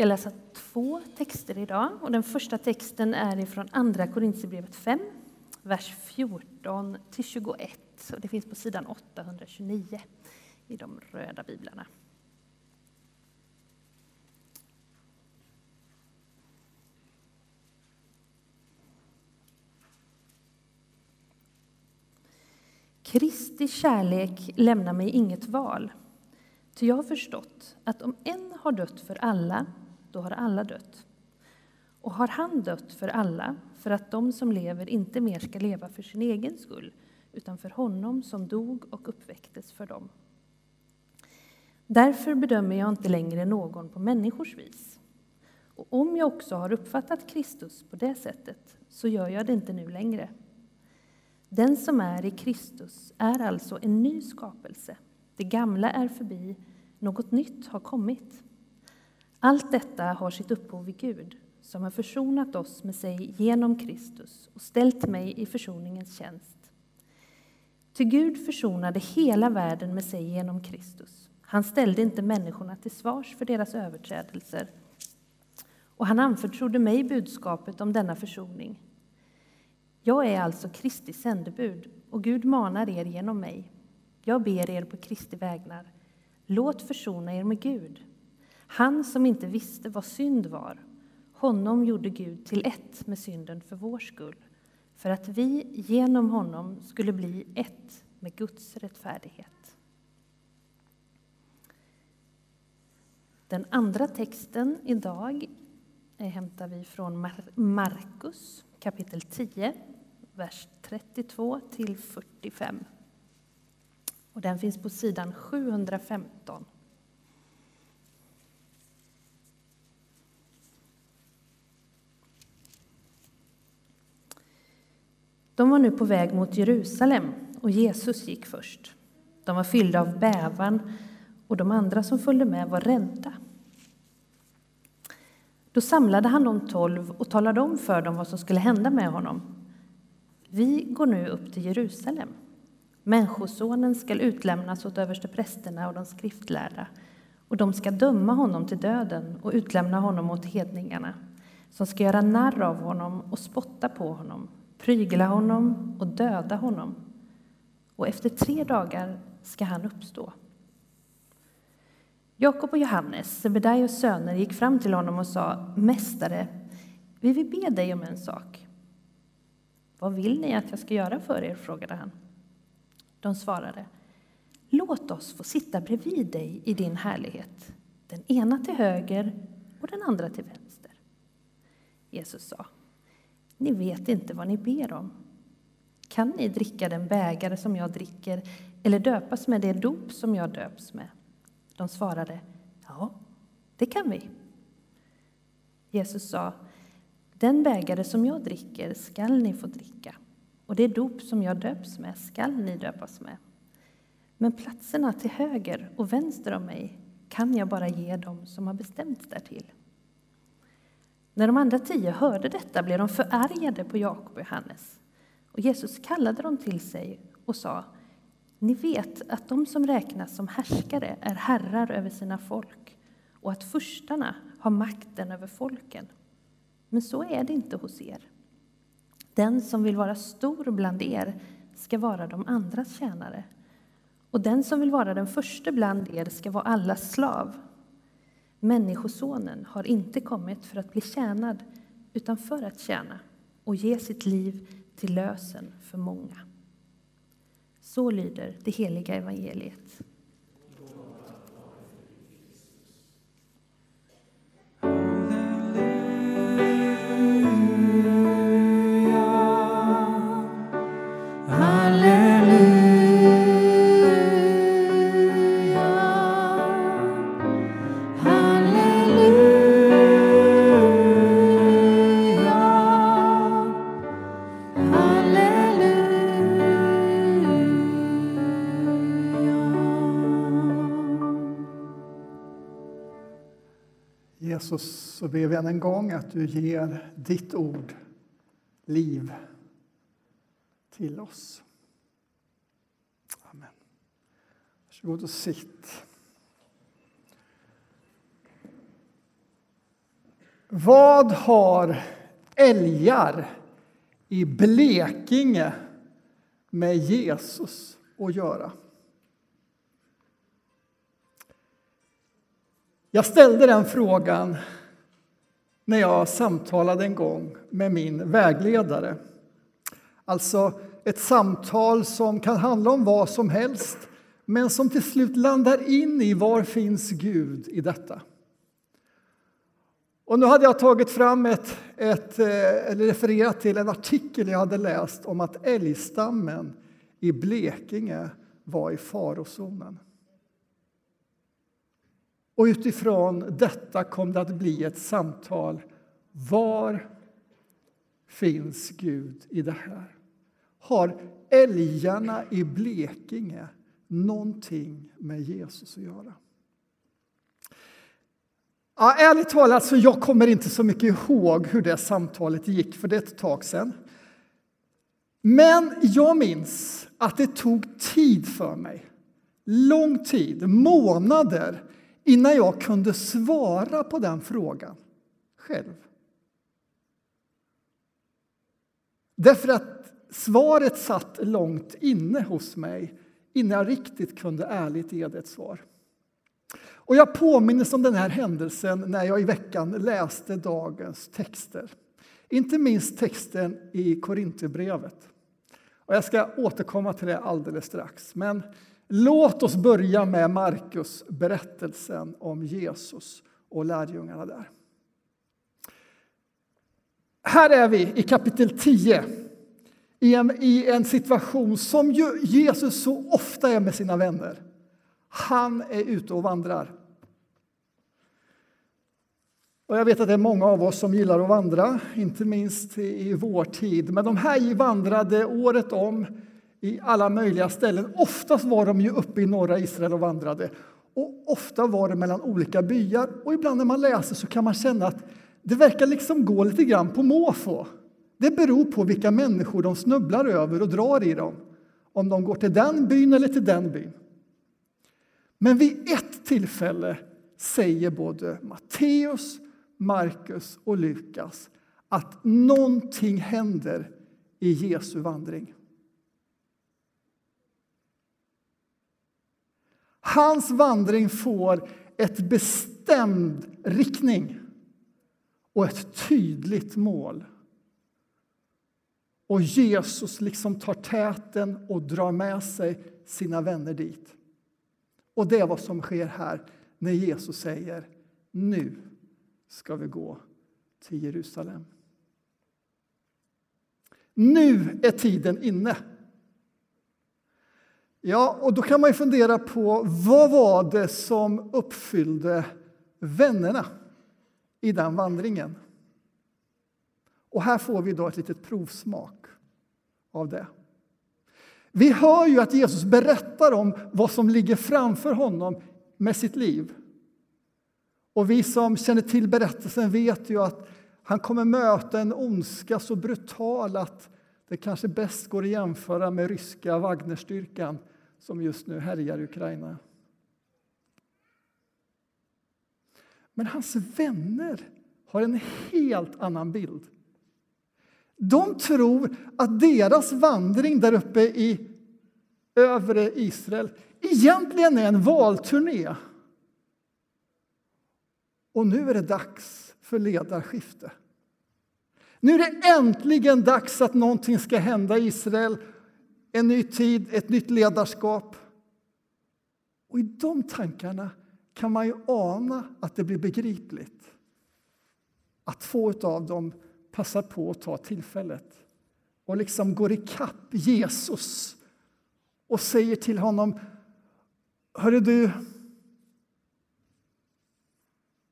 ska läsa två texter idag. Och den första texten är ifrån Andra Korintierbrevet 5, vers 14 till 21. Och det finns på sidan 829 i de röda biblarna. Kristi kärlek lämnar mig inget val. Ty jag har förstått att om en har dött för alla, då har alla dött. Och har han dött för alla, för att de som lever inte mer ska leva för sin egen skull, utan för honom som dog och uppväcktes för dem. Därför bedömer jag inte längre någon på människors vis. Och om jag också har uppfattat Kristus på det sättet, så gör jag det inte nu längre. Den som är i Kristus är alltså en ny skapelse. Det gamla är förbi, något nytt har kommit. Allt detta har sitt upphov i Gud, som har försonat oss med sig genom Kristus och ställt mig i försoningens tjänst. Ty Gud försonade hela världen med sig genom Kristus. Han ställde inte människorna till svars för deras överträdelser och han anförtrodde mig budskapet om denna försoning. Jag är alltså Kristi sändebud och Gud manar er genom mig. Jag ber er på Kristi vägnar. Låt försona er med Gud. Han som inte visste vad synd var, honom gjorde Gud till ett med synden för vår skull, för att vi genom honom skulle bli ett med Guds rättfärdighet. Den andra texten idag eh, hämtar vi från Markus kapitel 10, vers 32 till 45. Och den finns på sidan 715. De var nu på väg mot Jerusalem och Jesus gick först. De var fyllda av bävan och de andra som följde med var rädda. Då samlade han de tolv och talade om för dem vad som skulle hända med honom. Vi går nu upp till Jerusalem. Människosonen skall utlämnas åt översteprästerna och de skriftlärda och de ska döma honom till döden och utlämna honom åt hedningarna som ska göra narr av honom och spotta på honom, prygla honom och döda honom. Och efter tre dagar ska han uppstå. Jakob och Johannes, Sebedaios söner, gick fram till honom och sa Mästare, vi vill be dig om en sak. Vad vill ni att jag ska göra för er? frågade han. De svarade Låt oss få sitta bredvid dig i din härlighet, den ena till höger och den andra till vänster. Jesus sa ni vet inte vad ni ber om. Kan ni dricka den bägare som jag dricker eller döpas med det dop som jag döps med? De svarade Ja, det kan vi. Jesus sa Den bägare som jag dricker skall ni få dricka och det dop som jag döps med skall ni döpas med. Men platserna till höger och vänster om mig kan jag bara ge dem som har bestämts därtill. När de andra tio hörde detta blev de förargade på Jakob och Johannes. Och Jesus kallade dem till sig och sa Ni vet att de som räknas som härskare är herrar över sina folk och att furstarna har makten över folken. Men så är det inte hos er. Den som vill vara stor bland er ska vara de andras tjänare. Och den som vill vara den första bland er ska vara allas slav. Människosonen har inte kommit för att bli tjänad, utan för att tjäna och ge sitt liv till lösen för många. Så lyder det heliga evangeliet. Jesus, så ber vi än en gång att du ger ditt ord liv till oss. Amen. Varsågod och sitt. Vad har älgar i Blekinge med Jesus att göra? Jag ställde den frågan när jag samtalade en gång med min vägledare. Alltså ett samtal som kan handla om vad som helst men som till slut landar in i var finns Gud i detta? Och nu hade jag tagit fram ett, ett, eh, eller refererat till en artikel jag hade läst om att älgstammen i Blekinge var i farozonen. Och utifrån detta kom det att bli ett samtal. Var finns Gud i det här? Har älgarna i Blekinge någonting med Jesus att göra? Ja, ärligt talat, så jag kommer inte så mycket ihåg hur det samtalet gick, för det är ett tag sedan. Men jag minns att det tog tid för mig, lång tid, månader innan jag kunde svara på den frågan själv. Därför att svaret satt långt inne hos mig innan jag riktigt kunde ärligt ge det ett svar. Och jag påminner om den här händelsen när jag i veckan läste dagens texter. Inte minst texten i Korinthierbrevet. Och jag ska återkomma till det alldeles strax. Men låt oss börja med Markus berättelsen om Jesus och lärjungarna där. Här är vi i kapitel 10 i en, i en situation som Jesus så ofta är med sina vänner. Han är ute och vandrar. Och jag vet att det är många av oss som gillar att vandra, inte minst i vår tid. Men de här vandrade året om i alla möjliga ställen. Oftast var de ju uppe i norra Israel och vandrade. Och ofta var det mellan olika byar. Och ibland när man läser så kan man känna att det verkar liksom gå lite grann på måfå. Det beror på vilka människor de snubblar över och drar i dem. Om de går till den byn eller till den byn. Men vid ett tillfälle säger både Matteus Markus och Lukas att någonting händer i Jesu vandring. Hans vandring får ett bestämd riktning och ett tydligt mål. Och Jesus liksom tar täten och drar med sig sina vänner dit. Och det är vad som sker här när Jesus säger nu ska vi gå till Jerusalem. Nu är tiden inne. Ja, och då kan man ju fundera på vad var det som uppfyllde vännerna i den vandringen? Och här får vi då ett litet provsmak av det. Vi hör ju att Jesus berättar om vad som ligger framför honom med sitt liv. Och vi som känner till berättelsen vet ju att han kommer möta en ondska så brutal att det kanske bäst går att jämföra med ryska Wagnerstyrkan som just nu härjar Ukraina. Men hans vänner har en helt annan bild. De tror att deras vandring där uppe i övre Israel egentligen är en valturné och nu är det dags för ledarskifte. Nu är det äntligen dags att någonting ska hända i Israel. En ny tid, ett nytt ledarskap. Och i de tankarna kan man ju ana att det blir begripligt. Att två av dem passar på att ta tillfället och liksom går ikapp Jesus och säger till honom Hörru du,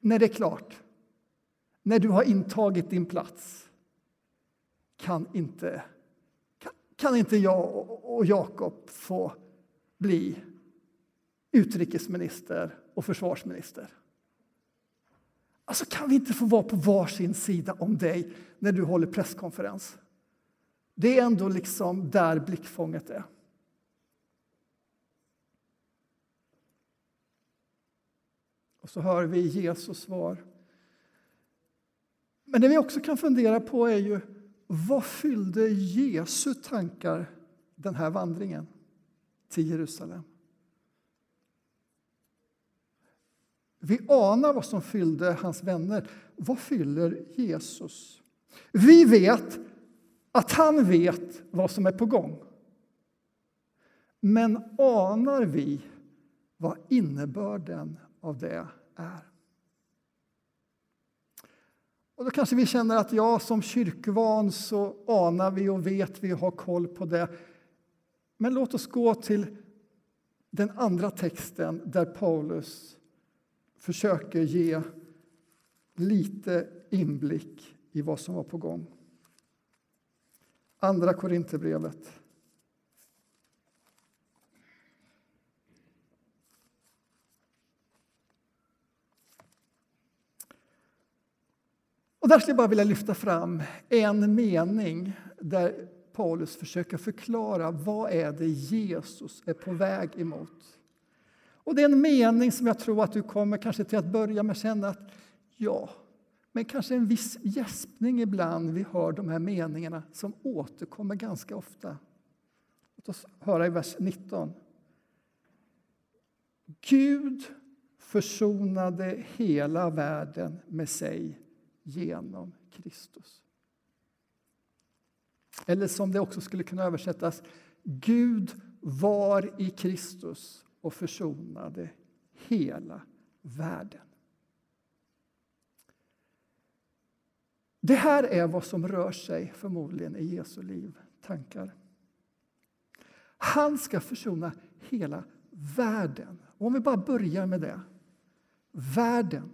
när det är klart, när du har intagit din plats kan inte, kan, inte jag och, och Jakob få bli utrikesminister och försvarsminister? Alltså kan vi inte få vara på varsin sida om dig när du håller presskonferens? Det är ändå liksom där blickfånget är. Och så hör vi Jesus svar. Men det vi också kan fundera på är ju vad fyllde Jesu tankar den här vandringen till Jerusalem? Vi anar vad som fyllde hans vänner. Vad fyller Jesus? Vi vet att han vet vad som är på gång. Men anar vi vad innebörden av det är? Och då kanske vi känner att ja, som kyrkvan så anar vi och vet vi och har koll på det. Men låt oss gå till den andra texten där Paulus försöker ge lite inblick i vad som var på gång. Andra Korinthierbrevet. Och där skulle jag bara vilja lyfta fram en mening där Paulus försöker förklara vad är det Jesus är på väg emot. Och det är en mening som jag tror att du kommer kanske till att börja med känna att ja, men kanske en viss gäspning ibland vi hör de här meningarna som återkommer ganska ofta. Låt oss höra i vers 19. Gud försonade hela världen med sig genom Kristus. Eller som det också skulle kunna översättas, Gud var i Kristus och försonade hela världen. Det här är vad som rör sig förmodligen i Jesu liv, tankar. Han ska försona hela världen. Och om vi bara börjar med det. Världen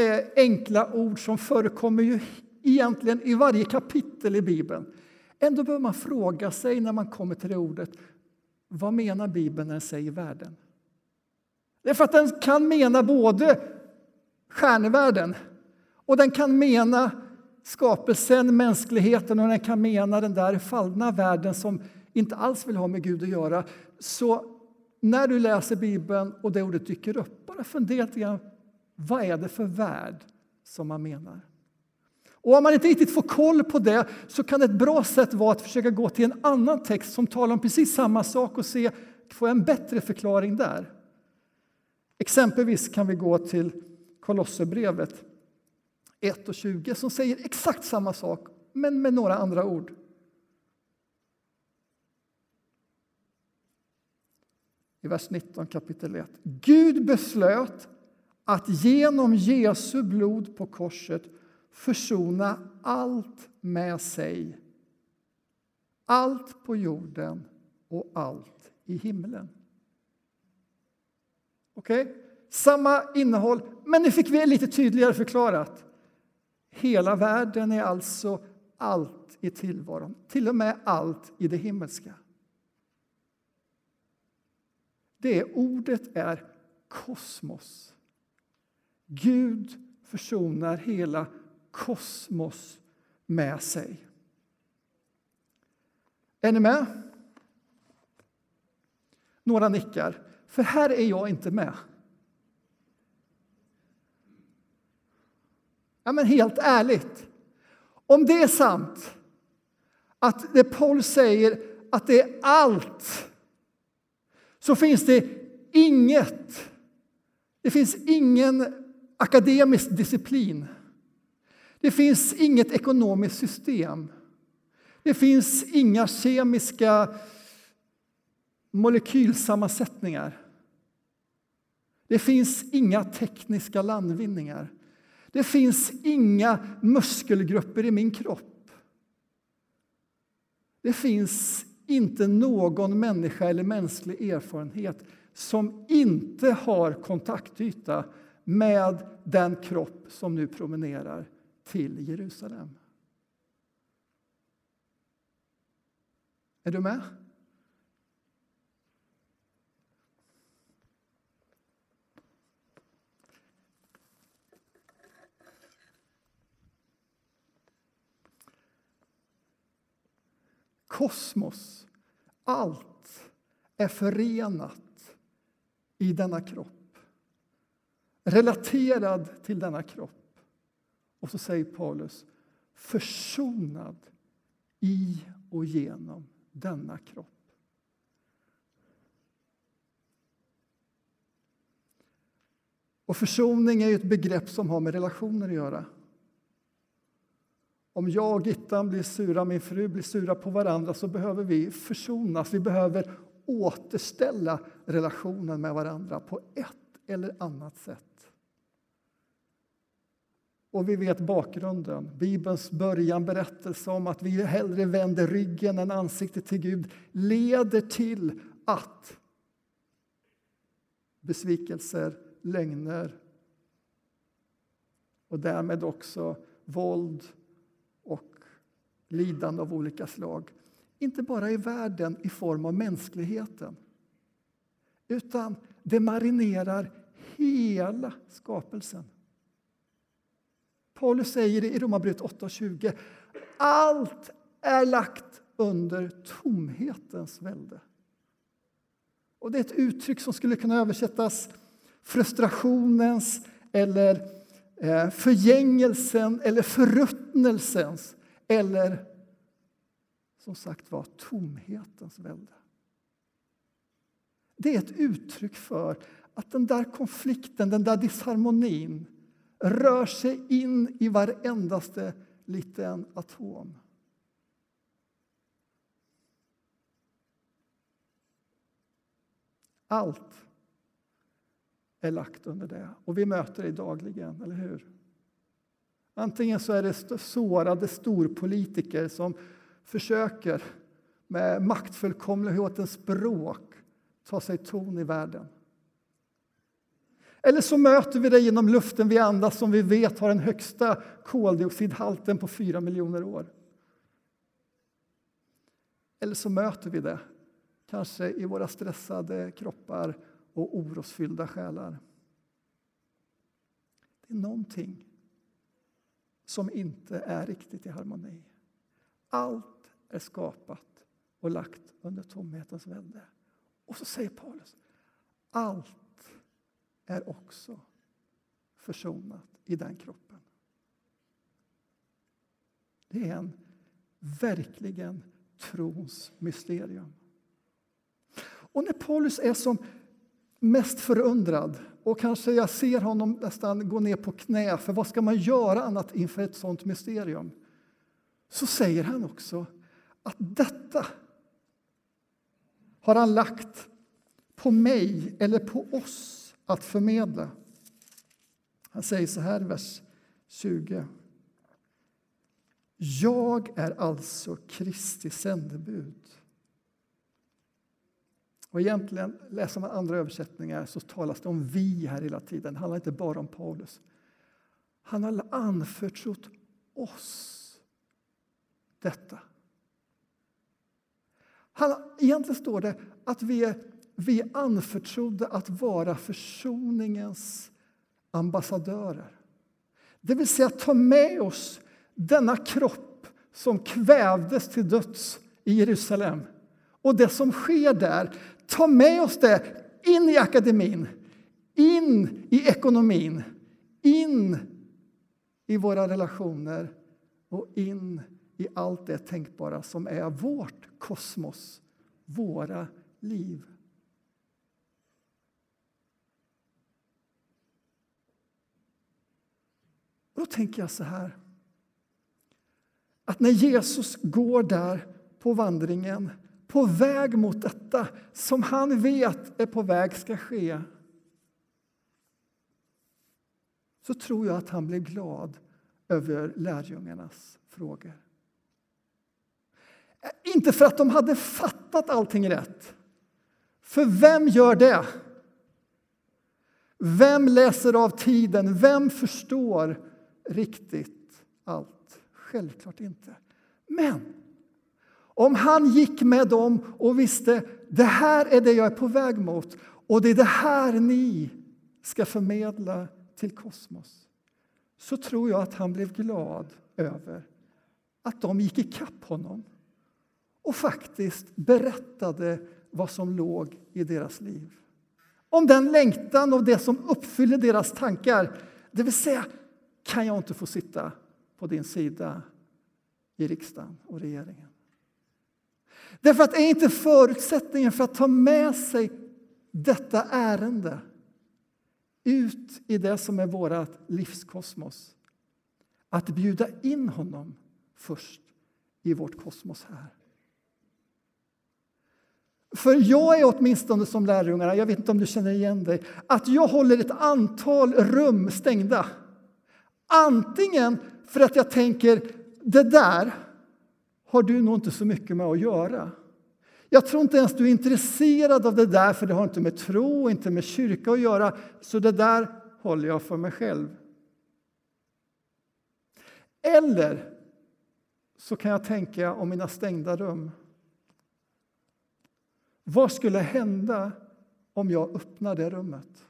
är enkla ord som förekommer ju egentligen i varje kapitel i Bibeln. Ändå behöver man fråga sig när man kommer till det ordet vad menar Bibeln när den säger världen? Därför att den kan mena både stjärnevärlden och den kan mena skapelsen, mänskligheten och den kan mena den där fallna världen som inte alls vill ha med Gud att göra. Så när du läser Bibeln och det ordet dyker upp, bara fundera lite grann. Vad är det för värld som man menar? Och om man inte riktigt får koll på det så kan ett bra sätt vara att försöka gå till en annan text som talar om precis samma sak och se, får jag en bättre förklaring där? Exempelvis kan vi gå till Kolosserbrevet 1 och 20 som säger exakt samma sak, men med några andra ord. I vers 19 kapitel 1. Gud beslöt att genom Jesu blod på korset försona allt med sig. Allt på jorden och allt i himlen. Okej? Okay? Samma innehåll, men nu fick vi lite tydligare förklarat. Hela världen är alltså allt i tillvaron, till och med allt i det himmelska. Det ordet är kosmos. Gud försonar hela kosmos med sig. Är ni med? Några nickar, för här är jag inte med. Ja, men helt ärligt, om det är sant att det Paul säger att det är allt så finns det inget, det finns ingen akademisk disciplin det finns inget ekonomiskt system. Det finns inga kemiska molekylsammansättningar. Det finns inga tekniska landvinningar. Det finns inga muskelgrupper i min kropp. Det finns inte någon människa eller mänsklig erfarenhet som inte har kontaktyta med den kropp som nu promenerar till Jerusalem. Är du med? Kosmos, allt är förenat i denna kropp. Relaterad till denna kropp Och så säger Paulus försonad i och genom denna kropp. Och försoning är ett begrepp som har med relationer att göra. Om jag och Gittan blir sura, min fru blir sura på varandra så behöver vi försonas. Vi behöver återställa relationen med varandra på ett eller annat sätt. Och vi vet bakgrunden. Bibelns början, berättelse om att vi hellre vänder ryggen än ansiktet till Gud leder till att besvikelser, lögner och därmed också våld och lidande av olika slag. Inte bara i världen i form av mänskligheten utan det marinerar hela skapelsen. Paulus säger i Romarbrevet 8.20 allt är lagt under tomhetens välde. Och Det är ett uttryck som skulle kunna översättas frustrationens eller eh, förgängelsen eller förruttnelsens eller som sagt var tomhetens välde. Det är ett uttryck för att den där konflikten, den där disharmonin rör sig in i varendaste liten atom. Allt är lagt under det, och vi möter det dagligen, eller hur? Antingen så är det sårade storpolitiker som försöker med maktfullkomlighetens språk ta sig ton i världen. Eller så möter vi det genom luften vi andas som vi vet har den högsta koldioxidhalten på fyra miljoner år. Eller så möter vi det, kanske i våra stressade kroppar och orosfyllda själar. Det är någonting som inte är riktigt i harmoni. Allt är skapat och lagt under tomhetens välde. Och så säger Paulus, allt är också försonat i den kroppen. Det är en verkligen trons mysterium. Och när Paulus är som mest förundrad och kanske jag ser honom nästan gå ner på knä, för vad ska man göra annat inför ett sånt mysterium? Så säger han också att detta har han lagt på mig eller på oss att förmedla. Han säger så här i vers 20. Jag är alltså Kristi sändebud. Och egentligen, läser man andra översättningar så talas det om vi här hela tiden. Det handlar inte bara om Paulus. Han har anförtrott oss detta. Han, egentligen står det att vi är vi är anförtrodda att vara försoningens ambassadörer. Det vill säga ta med oss denna kropp som kvävdes till döds i Jerusalem och det som sker där. Ta med oss det in i akademin, in i ekonomin, in i våra relationer och in i allt det tänkbara som är vårt kosmos, våra liv. Då tänker jag så här. Att när Jesus går där på vandringen, på väg mot detta som han vet är på väg ska ske så tror jag att han blir glad över lärjungarnas frågor. Inte för att de hade fattat allting rätt. För vem gör det? Vem läser av tiden? Vem förstår riktigt allt. Självklart inte. Men om han gick med dem och visste det här är det jag är på väg mot och det är det här ni ska förmedla till kosmos så tror jag att han blev glad över att de gick ikapp honom och faktiskt berättade vad som låg i deras liv. Om den längtan och det som uppfyller deras tankar, det vill säga kan jag inte få sitta på din sida i riksdagen och regeringen. Därför att är inte förutsättningen för att ta med sig detta ärende ut i det som är vårt livskosmos att bjuda in honom först i vårt kosmos här. För jag är åtminstone som lärjungarna, jag vet inte om du känner igen dig, att jag håller ett antal rum stängda. Antingen för att jag tänker, det där har du nog inte så mycket med att göra. Jag tror inte ens du är intresserad av det där, för det har inte med tro och inte med kyrka att göra. Så det där håller jag för mig själv. Eller så kan jag tänka om mina stängda rum. Vad skulle hända om jag öppnar det rummet?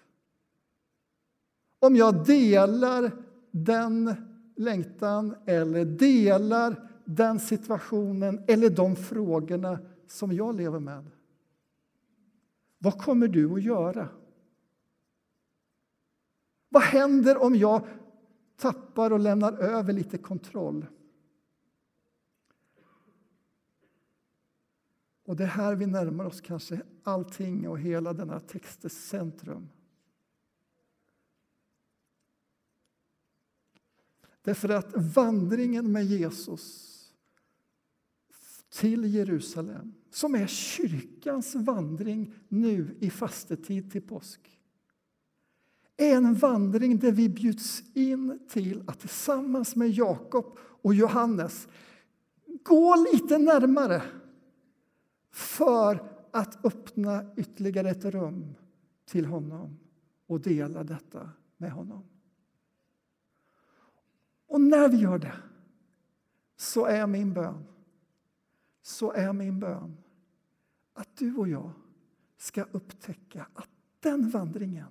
Om jag delar den längtan eller delar den situationen eller de frågorna som jag lever med. Vad kommer du att göra? Vad händer om jag tappar och lämnar över lite kontroll? Och det är här vi närmar oss kanske allting och hela denna textens centrum. Därför att vandringen med Jesus till Jerusalem som är kyrkans vandring nu i fastetid till påsk är en vandring där vi bjuds in till att tillsammans med Jakob och Johannes gå lite närmare för att öppna ytterligare ett rum till honom och dela detta med honom. Och när vi gör det så är min bön så är min bön att du och jag ska upptäcka att den vandringen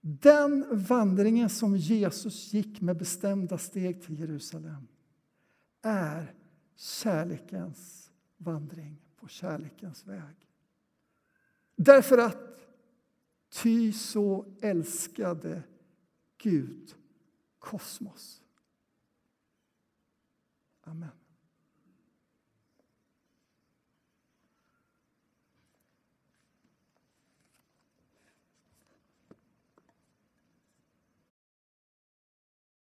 den vandringen som Jesus gick med bestämda steg till Jerusalem är kärlekens vandring på kärlekens väg. Därför att ty så älskade Gud kosmos. Amen.